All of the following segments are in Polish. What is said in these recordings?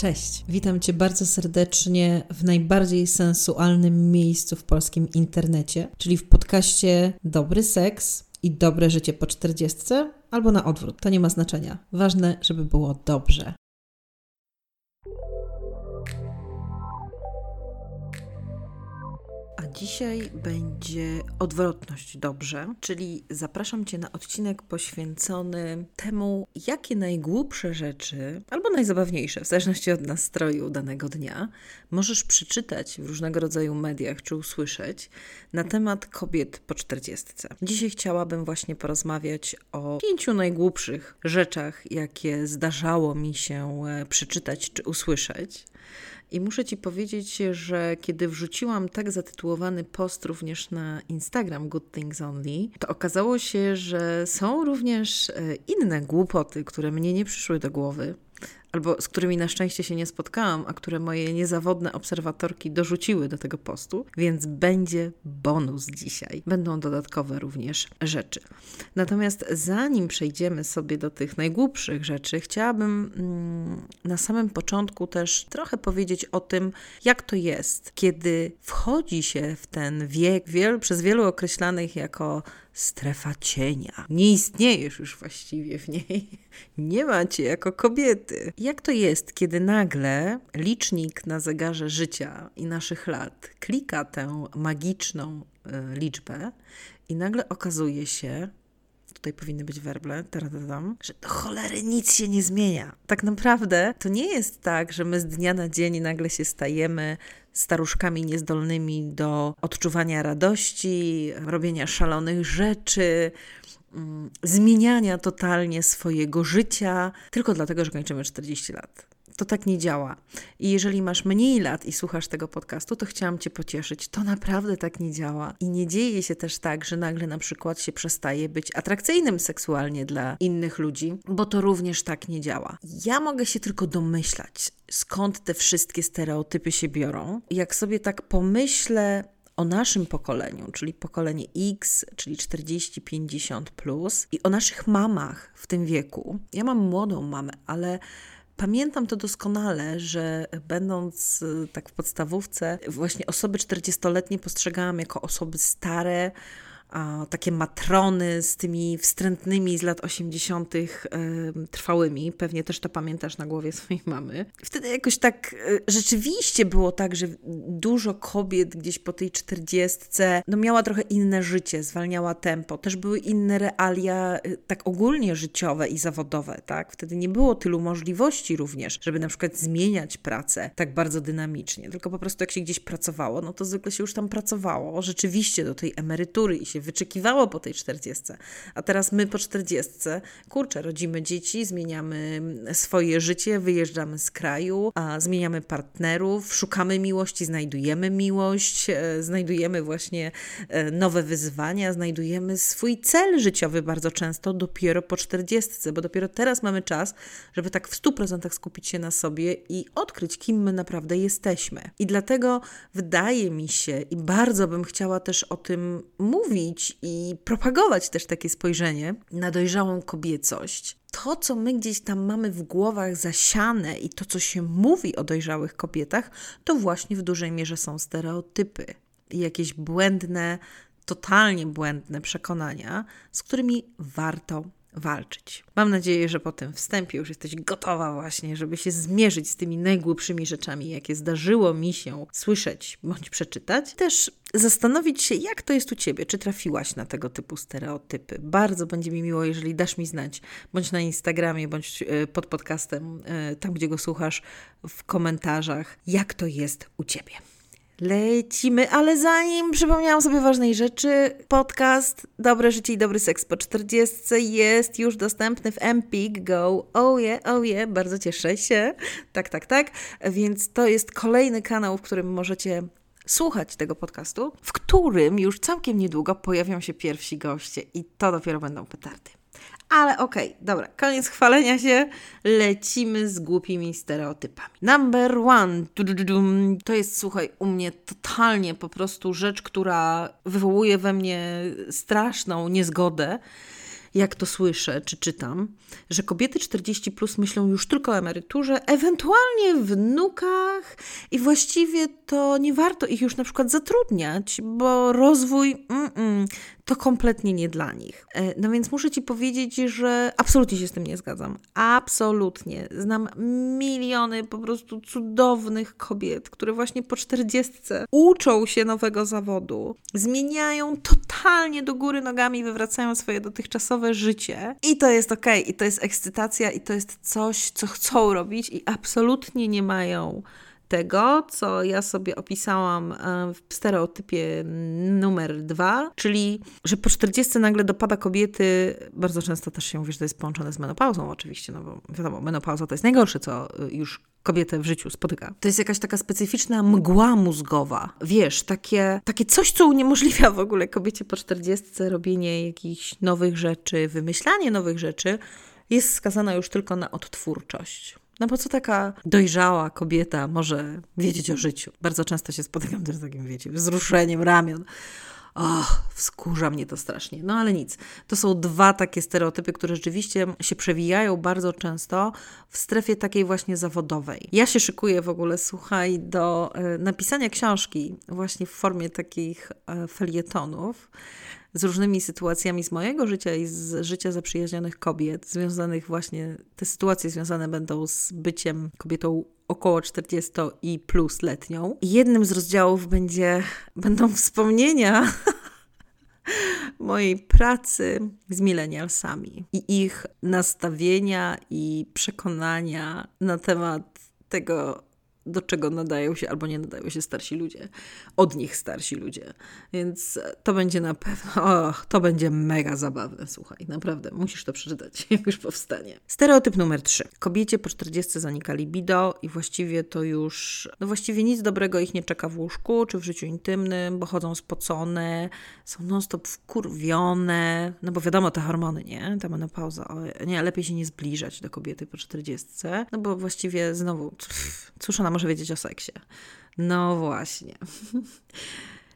Cześć, witam Cię bardzo serdecznie w najbardziej sensualnym miejscu w polskim internecie, czyli w podcaście Dobry Seks i Dobre Życie po czterdziestce, albo na odwrót, to nie ma znaczenia. Ważne, żeby było dobrze. Dzisiaj będzie odwrotność dobrze, czyli zapraszam Cię na odcinek poświęcony temu, jakie najgłupsze rzeczy, albo najzabawniejsze, w zależności od nastroju danego dnia, możesz przeczytać w różnego rodzaju mediach czy usłyszeć na temat kobiet po czterdziestce. Dzisiaj chciałabym właśnie porozmawiać o pięciu najgłupszych rzeczach, jakie zdarzało mi się e, przeczytać czy usłyszeć. I muszę Ci powiedzieć, że kiedy wrzuciłam tak zatytułowany post również na Instagram Good Things Only, to okazało się, że są również e, inne głupoty, które mnie nie przyszły do głowy albo z którymi na szczęście się nie spotkałam, a które moje niezawodne obserwatorki dorzuciły do tego postu, więc będzie bonus dzisiaj. Będą dodatkowe również rzeczy. Natomiast zanim przejdziemy sobie do tych najgłupszych rzeczy, chciałabym mm, na samym początku też trochę powiedzieć o tym, jak to jest, kiedy wchodzi się w ten wiek, przez wielu określanych jako strefa cienia. Nie istniejesz już właściwie w niej. Nie macie jako kobiety. Jak to jest, kiedy nagle licznik na zegarze życia i naszych lat klika tę magiczną y, liczbę i nagle okazuje się, tutaj powinny być werble, taradadam, że do cholery nic się nie zmienia. Tak naprawdę to nie jest tak, że my z dnia na dzień nagle się stajemy staruszkami niezdolnymi do odczuwania radości, robienia szalonych rzeczy, mm, zmieniania totalnie swojego życia, tylko dlatego, że kończymy 40 lat. To tak nie działa. I jeżeli masz mniej lat i słuchasz tego podcastu, to chciałam Cię pocieszyć. To naprawdę tak nie działa. I nie dzieje się też tak, że nagle na przykład się przestaje być atrakcyjnym seksualnie dla innych ludzi, bo to również tak nie działa. Ja mogę się tylko domyślać, skąd te wszystkie stereotypy się biorą. Jak sobie tak pomyślę, o naszym pokoleniu, czyli pokolenie X, czyli 40-50 plus, i o naszych mamach w tym wieku. Ja mam młodą mamę, ale Pamiętam to doskonale, że będąc y, tak w podstawówce, właśnie osoby 40-letnie postrzegałam jako osoby stare, takie matrony z tymi wstrętnymi z lat 80. Y, trwałymi. Pewnie też to pamiętasz na głowie swojej mamy. Wtedy jakoś tak y, rzeczywiście było tak, że dużo kobiet gdzieś po tej czterdziestce no miała trochę inne życie, zwalniała tempo. Też były inne realia y, tak ogólnie życiowe i zawodowe, tak? Wtedy nie było tylu możliwości również, żeby na przykład zmieniać pracę tak bardzo dynamicznie, tylko po prostu jak się gdzieś pracowało, no to zwykle się już tam pracowało, rzeczywiście do tej emerytury i się wyczekiwało po tej czterdziestce. A teraz my po czterdziestce, kurczę, rodzimy dzieci, zmieniamy swoje życie, wyjeżdżamy z kraju, a zmieniamy partnerów, szukamy miłości, znajdujemy miłość, e, znajdujemy właśnie e, nowe wyzwania, znajdujemy swój cel życiowy bardzo często dopiero po czterdziestce, bo dopiero teraz mamy czas, żeby tak w stu procentach skupić się na sobie i odkryć, kim my naprawdę jesteśmy. I dlatego wydaje mi się, i bardzo bym chciała też o tym mówić, i propagować też takie spojrzenie na dojrzałą kobiecość. To, co my gdzieś tam mamy w głowach zasiane i to, co się mówi o dojrzałych kobietach, to właśnie w dużej mierze są stereotypy i jakieś błędne, totalnie błędne przekonania, z którymi warto walczyć. Mam nadzieję, że po tym wstępie już jesteś gotowa właśnie, żeby się zmierzyć z tymi najgłupszymi rzeczami, jakie zdarzyło mi się słyszeć bądź przeczytać. Też zastanowić się, jak to jest u Ciebie, czy trafiłaś na tego typu stereotypy. Bardzo będzie mi miło, jeżeli dasz mi znać, bądź na Instagramie, bądź e, pod podcastem, e, tam gdzie go słuchasz, w komentarzach, jak to jest u Ciebie. Lecimy, ale zanim przypomniałam sobie ważnej rzeczy, podcast Dobre Życie i Dobry Seks po 40 jest już dostępny w Empik Go. Oh yeah, oh yeah, bardzo cieszę się. Tak, tak, tak. Więc to jest kolejny kanał, w którym możecie słuchać tego podcastu, w którym już całkiem niedługo pojawią się pierwsi goście i to dopiero będą petardy. Ale okej, okay, dobra, koniec chwalenia się, lecimy z głupimi stereotypami. Number one, to jest, słuchaj, u mnie totalnie po prostu rzecz, która wywołuje we mnie straszną niezgodę. jak to słyszę czy czytam, że kobiety 40 plus myślą już tylko o emeryturze, ewentualnie wnukach i właściwie to nie warto ich już na przykład zatrudniać, bo rozwój mm -mm, to kompletnie nie dla nich. E, no więc muszę Ci powiedzieć, że absolutnie się z tym nie zgadzam. Absolutnie. Znam miliony po prostu cudownych kobiet, które właśnie po 40 uczą się nowego zawodu, zmieniają totalnie do góry nogami, wywracają swoje dotychczasowe życie. I to jest ok, i to jest ekscytacja, i to jest coś, co chcą robić, i absolutnie nie mają tego, co ja sobie opisałam e, w stereotypie numer dwa, czyli że po 40 nagle dopada kobiety, bardzo często też się mówi, że to jest połączone z menopauzą oczywiście, no bo wiadomo, menopauza to jest najgorsze, co y, już kobietę w życiu spotyka. To jest jakaś taka specyficzna mgła mózgowa. Wiesz, takie, takie coś, co uniemożliwia w ogóle kobiecie po 40 robienie jakichś nowych rzeczy, wymyślanie nowych rzeczy, jest skazana już tylko na odtwórczość. No bo co taka dojrzała kobieta może wiedzieć o życiu? Bardzo często się spotykam też z takim, wiecie, wzruszeniem ramion. Och, wskurza mnie to strasznie. No ale nic. To są dwa takie stereotypy, które rzeczywiście się przewijają bardzo często w strefie takiej właśnie zawodowej. Ja się szykuję w ogóle, słuchaj, do e, napisania książki właśnie w formie takich e, felietonów z różnymi sytuacjami z mojego życia i z życia zaprzyjaźnionych kobiet, związanych właśnie, te sytuacje związane będą z byciem kobietą około 40 i plus letnią. I jednym z rozdziałów będzie, będą wspomnienia mojej pracy z milenialsami i ich nastawienia i przekonania na temat tego, do czego nadają się albo nie nadają się starsi ludzie, od nich starsi ludzie. Więc to będzie na pewno, och, to będzie mega zabawne, słuchaj, naprawdę, musisz to przeczytać, jak już powstanie. Stereotyp numer 3. Kobiecie po 40 zanika libido i właściwie to już, no właściwie nic dobrego ich nie czeka w łóżku czy w życiu intymnym, bo chodzą spocone, są non-stop wkurwione, no bo wiadomo, te hormony, nie? Ta menopauza, nie, lepiej się nie zbliżać do kobiety po 40, no bo właściwie znowu, cóż ona może wiedzieć o seksie? No właśnie.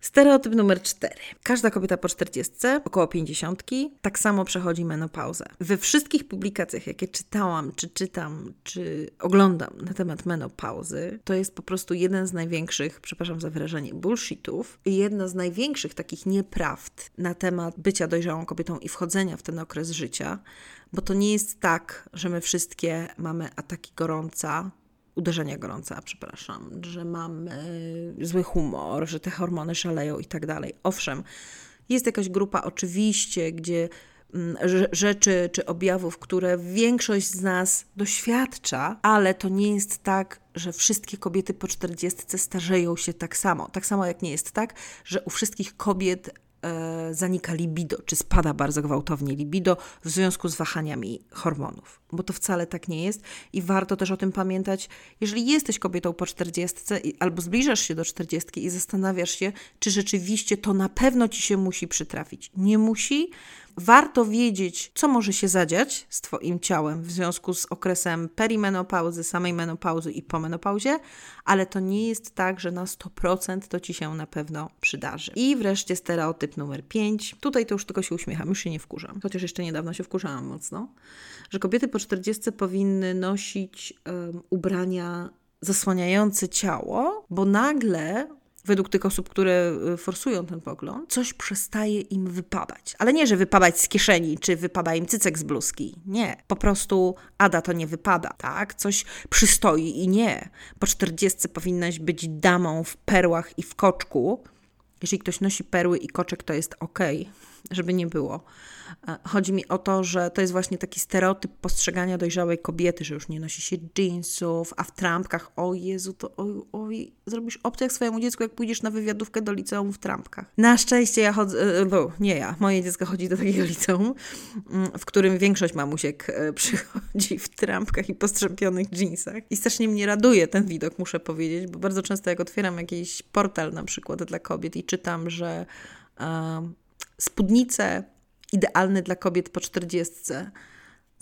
Stereotyp numer cztery. Każda kobieta po 40, około 50, tak samo przechodzi menopauzę. We wszystkich publikacjach, jakie czytałam, czy czytam, czy oglądam na temat menopauzy, to jest po prostu jeden z największych, przepraszam za wyrażenie, bullshitów i jedna z największych takich nieprawd na temat bycia dojrzałą kobietą i wchodzenia w ten okres życia, bo to nie jest tak, że my wszystkie mamy ataki gorąca, uderzenia gorąca, przepraszam, że mam zły humor, że te hormony szaleją i tak dalej. Owszem, jest jakaś grupa oczywiście, gdzie mm, rzeczy czy objawów, które większość z nas doświadcza, ale to nie jest tak, że wszystkie kobiety po 40 starzeją się tak samo. Tak samo jak nie jest tak, że u wszystkich kobiet zanika libido, czy spada bardzo gwałtownie libido w związku z wahaniami hormonów, bo to wcale tak nie jest i warto też o tym pamiętać, jeżeli jesteś kobietą po 40 albo zbliżasz się do 40 i zastanawiasz się, czy rzeczywiście to na pewno ci się musi przytrafić. Nie musi, Warto wiedzieć, co może się zadziać z Twoim ciałem w związku z okresem perimenopauzy, samej menopauzy i po menopauzie, ale to nie jest tak, że na 100% to Ci się na pewno przydarzy. I wreszcie stereotyp numer 5. Tutaj to już tylko się uśmiecham, już się nie wkurzam, chociaż jeszcze niedawno się wkurzałam mocno, że kobiety po 40 powinny nosić um, ubrania zasłaniające ciało, bo nagle według tych osób, które y, forsują ten pogląd, coś przestaje im wypadać. Ale nie, że wypadać z kieszeni, czy wypada im cycek z bluzki. Nie. Po prostu Ada to nie wypada, tak? Coś przystoi i nie. Po czterdziestce powinnaś być damą w perłach i w koczku. Jeżeli ktoś nosi perły i koczek, to jest ok, żeby nie było. E, chodzi mi o to, że to jest właśnie taki stereotyp postrzegania dojrzałej kobiety, że już nie nosi się jeansów, a w trampkach, o Jezu, to oj, oj, zrobisz obciach swojemu dziecku, jak pójdziesz na wywiadówkę do liceum w trampkach. Na szczęście ja chodzę, e, nie ja, moje dziecko chodzi do takiego liceum, mm, w którym większość mamusiek e, przychodzi w trampkach i postrzępionych jeansach. I strasznie mnie raduje ten widok, muszę powiedzieć, bo bardzo często jak otwieram jakiś portal na przykład dla kobiet i czytam, że uh, spódnice idealny dla kobiet po czterdziestce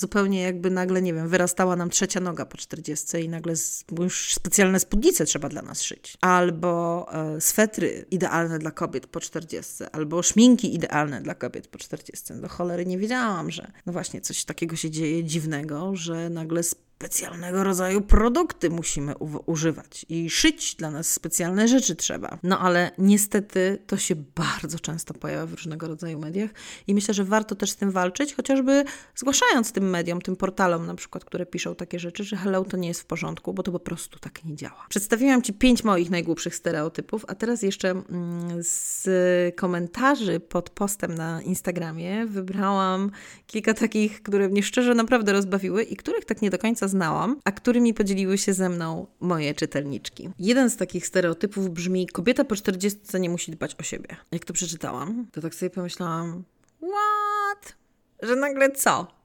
Zupełnie jakby nagle, nie wiem, wyrastała nam trzecia noga po 40 i nagle już specjalne spódnice trzeba dla nas szyć. Albo e, swetry idealne dla kobiet po 40, albo szminki idealne dla kobiet po 40. Do cholery nie wiedziałam, że no właśnie coś takiego się dzieje dziwnego, że nagle specjalnego rodzaju produkty musimy używać i szyć dla nas specjalne rzeczy trzeba. No ale niestety to się bardzo często pojawia w różnego rodzaju mediach i myślę, że warto też z tym walczyć, chociażby zgłaszając tym mediom, tym portalom na przykład, które piszą takie rzeczy, że hello to nie jest w porządku, bo to po prostu tak nie działa. Przedstawiłam Ci pięć moich najgłupszych stereotypów, a teraz jeszcze mm, z komentarzy pod postem na Instagramie wybrałam kilka takich, które mnie szczerze naprawdę rozbawiły i których tak nie do końca znałam, a którymi podzieliły się ze mną moje czytelniczki. Jeden z takich stereotypów brzmi: kobieta po 40 nie musi dbać o siebie. Jak to przeczytałam, to tak sobie pomyślałam: what? Że nagle co?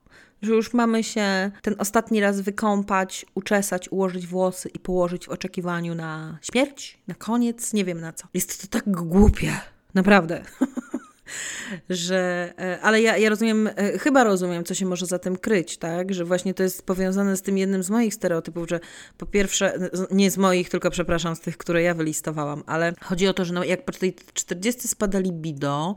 że już mamy się ten ostatni raz wykąpać, uczesać, ułożyć włosy i położyć w oczekiwaniu na śmierć, na koniec, nie wiem na co. Jest to tak głupie, naprawdę. że, e, ale ja, ja rozumiem, e, chyba rozumiem, co się może za tym kryć, tak? Że właśnie to jest powiązane z tym jednym z moich stereotypów, że po pierwsze, nie z moich, tylko przepraszam, z tych, które ja wylistowałam, ale chodzi o to, że no, jak po tej 40 spada libido,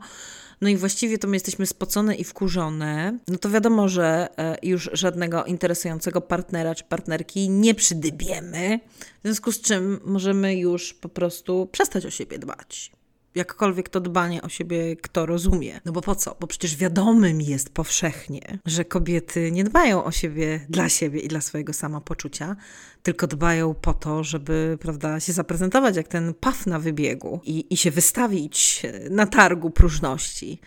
no i właściwie to my jesteśmy spocone i wkurzone, no to wiadomo, że e, już żadnego interesującego partnera czy partnerki nie przydybiemy, w związku z czym możemy już po prostu przestać o siebie dbać jakkolwiek to dbanie o siebie kto rozumie. No bo po co? Bo przecież wiadomym jest powszechnie, że kobiety nie dbają o siebie dla siebie i dla swojego samopoczucia, tylko dbają po to, żeby, prawda, się zaprezentować jak ten paf na wybiegu i, i się wystawić na targu próżności.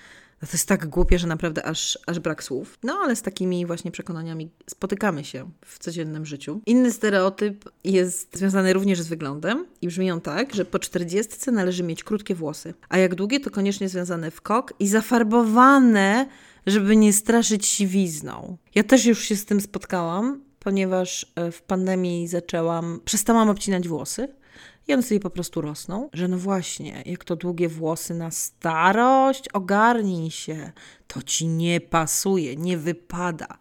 No to jest tak głupie, że naprawdę aż, aż brak słów. No ale z takimi właśnie przekonaniami spotykamy się w codziennym życiu. Inny stereotyp jest związany również z wyglądem i brzmi on tak, że po czterdziestce należy mieć krótkie włosy, a jak długie to koniecznie związane w kok i zafarbowane, żeby nie straszyć siwizną. Ja też już się z tym spotkałam, ponieważ e, w pandemii zaczęłam, przestałam obcinać włosy i one sobie po prostu rosną, że no właśnie, jak to długie włosy na starość, ogarnij się, to ci nie pasuje, nie wypada.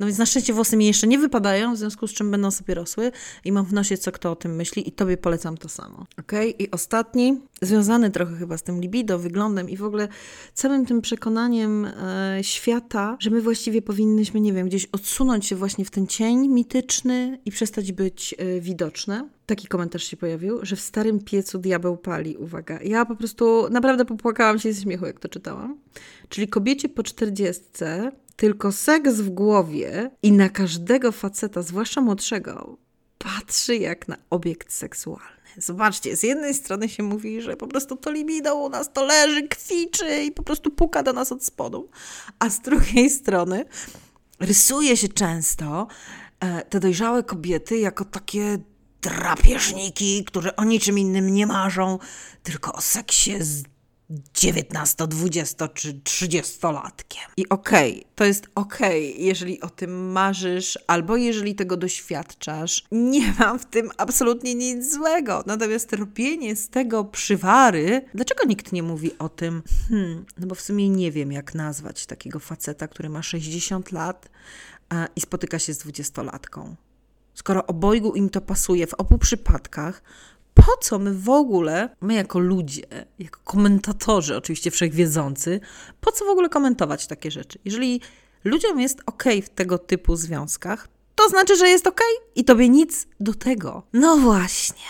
No więc na szczęście włosy mi jeszcze nie wypadają, w związku z czym będą sobie rosły i mam w nosie, co kto o tym myśli i tobie polecam to samo. Ok? I ostatni, związany trochę chyba z tym libido, wyglądem i w ogóle całym tym przekonaniem e, świata, że my właściwie powinnyśmy, nie wiem, gdzieś odsunąć się właśnie w ten cień mityczny i przestać być e, widoczne. Taki komentarz się pojawił, że w starym piecu diabeł pali. Uwaga. Ja po prostu naprawdę popłakałam się ze śmiechu, jak to czytałam. Czyli kobiecie po czterdziestce tylko seks w głowie i na każdego faceta, zwłaszcza młodszego, patrzy jak na obiekt seksualny. Zobaczcie, z jednej strony się mówi, że po prostu to libido u nas to leży, kwiczy i po prostu puka do nas od spodu, a z drugiej strony rysuje się często e, te dojrzałe kobiety jako takie drapieżniki, które o niczym innym nie marzą, tylko o seksie z 19, 20 czy 30-latkiem. I okej, okay, to jest okej, okay, jeżeli o tym marzysz, albo jeżeli tego doświadczasz. Nie mam w tym absolutnie nic złego. Natomiast robienie z tego przywary, dlaczego nikt nie mówi o tym? Hmm, no bo w sumie nie wiem, jak nazwać takiego faceta, który ma 60 lat a, i spotyka się z 20-latką. Skoro obojgu im to pasuje w obu przypadkach, po co my w ogóle, my jako ludzie, jako komentatorzy, oczywiście wszechwiedzący, po co w ogóle komentować takie rzeczy? Jeżeli ludziom jest ok w tego typu związkach, to znaczy, że jest ok i tobie nic do tego. No właśnie.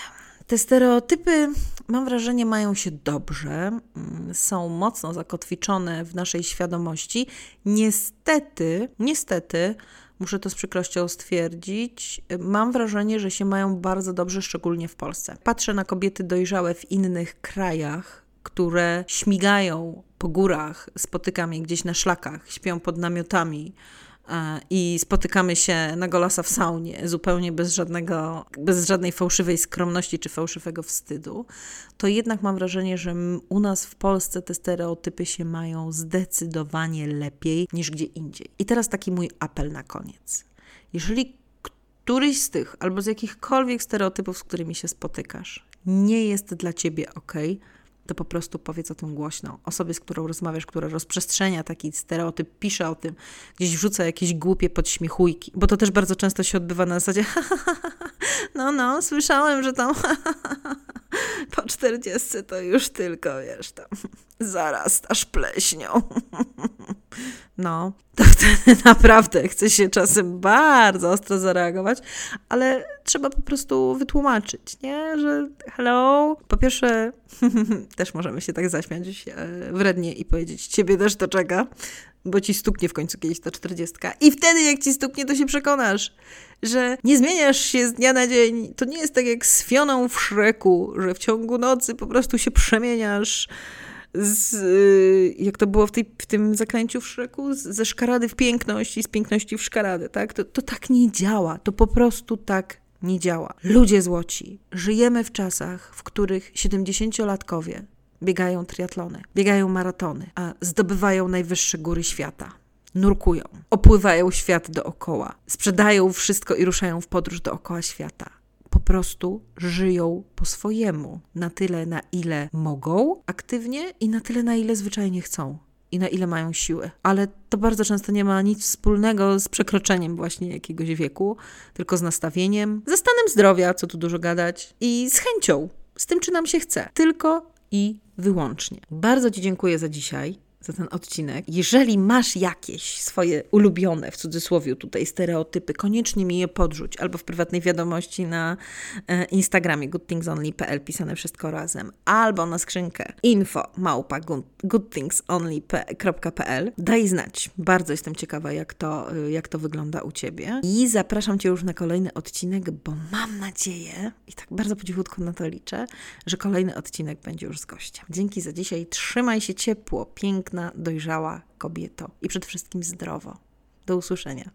Te stereotypy, mam wrażenie, mają się dobrze, mm, są mocno zakotwiczone w naszej świadomości. Niestety, niestety, muszę to z przykrością stwierdzić, mam wrażenie, że się mają bardzo dobrze, szczególnie w Polsce. Patrzę na kobiety dojrzałe w innych krajach, które śmigają po górach, spotykam je gdzieś na szlakach, śpią pod namiotami i spotykamy się na golasa w saunie, zupełnie bez, żadnego, bez żadnej fałszywej skromności czy fałszywego wstydu, to jednak mam wrażenie, że u nas w Polsce te stereotypy się mają zdecydowanie lepiej niż gdzie indziej. I teraz taki mój apel na koniec. Jeżeli któryś z tych albo z jakichkolwiek stereotypów, z którymi się spotykasz, nie jest dla ciebie ok, to po prostu powiedz o tym głośno. Osobie, z którą rozmawiasz, która rozprzestrzenia taki stereotyp, pisze o tym, gdzieś wrzuca jakieś głupie podśmiechujki, bo to też bardzo często się odbywa na zasadzie no, no, słyszałem, że tam po czterdziestce to już tylko, wiesz, tam zaraz aż pleśnią. No, to wtedy naprawdę chce się czasem bardzo ostro zareagować, ale trzeba po prostu wytłumaczyć, nie? Że hello, po pierwsze też możemy się tak zaśmiać e, wrednie i powiedzieć, ciebie też to czeka, bo ci stuknie w końcu kiedyś ta czterdziestka. I wtedy jak ci stuknie, to się przekonasz, że nie zmieniasz się z dnia na dzień. To nie jest tak jak z Fioną w Szreku, że w ciągu nocy po prostu się przemieniasz z, y, jak to było w, tej, w tym zaklęciu w Szreku, ze szkarady w piękność i z piękności w szkaradę, tak? To, to tak nie działa. To po prostu tak nie działa. Ludzie złoci, żyjemy w czasach, w których 70-latkowie biegają triatlony, biegają maratony, a zdobywają najwyższe góry świata. Nurkują, opływają świat dookoła, sprzedają wszystko i ruszają w podróż dookoła świata. Prostu żyją po swojemu, na tyle, na ile mogą aktywnie i na tyle, na ile zwyczajnie chcą i na ile mają siły. Ale to bardzo często nie ma nic wspólnego z przekroczeniem właśnie jakiegoś wieku, tylko z nastawieniem, ze stanem zdrowia, co tu dużo gadać, i z chęcią, z tym, czy nam się chce. Tylko i wyłącznie. Bardzo Ci dziękuję za dzisiaj za ten odcinek. Jeżeli masz jakieś swoje ulubione, w cudzysłowie tutaj, stereotypy, koniecznie mi je podrzuć albo w prywatnej wiadomości na e, Instagramie goodthingsonly.pl pisane wszystko razem, albo na skrzynkę info małpa goodthingsonly.pl. Daj znać. Bardzo jestem ciekawa, jak to, e, jak to wygląda u Ciebie. I zapraszam Cię już na kolejny odcinek, bo mam nadzieję, i tak bardzo po cichutku na to liczę, że kolejny odcinek będzie już z gościem. Dzięki za dzisiaj. Trzymaj się ciepło, pięknie piękna, dojrzała kobieto i przede wszystkim zdrowo. Do usłyszenia.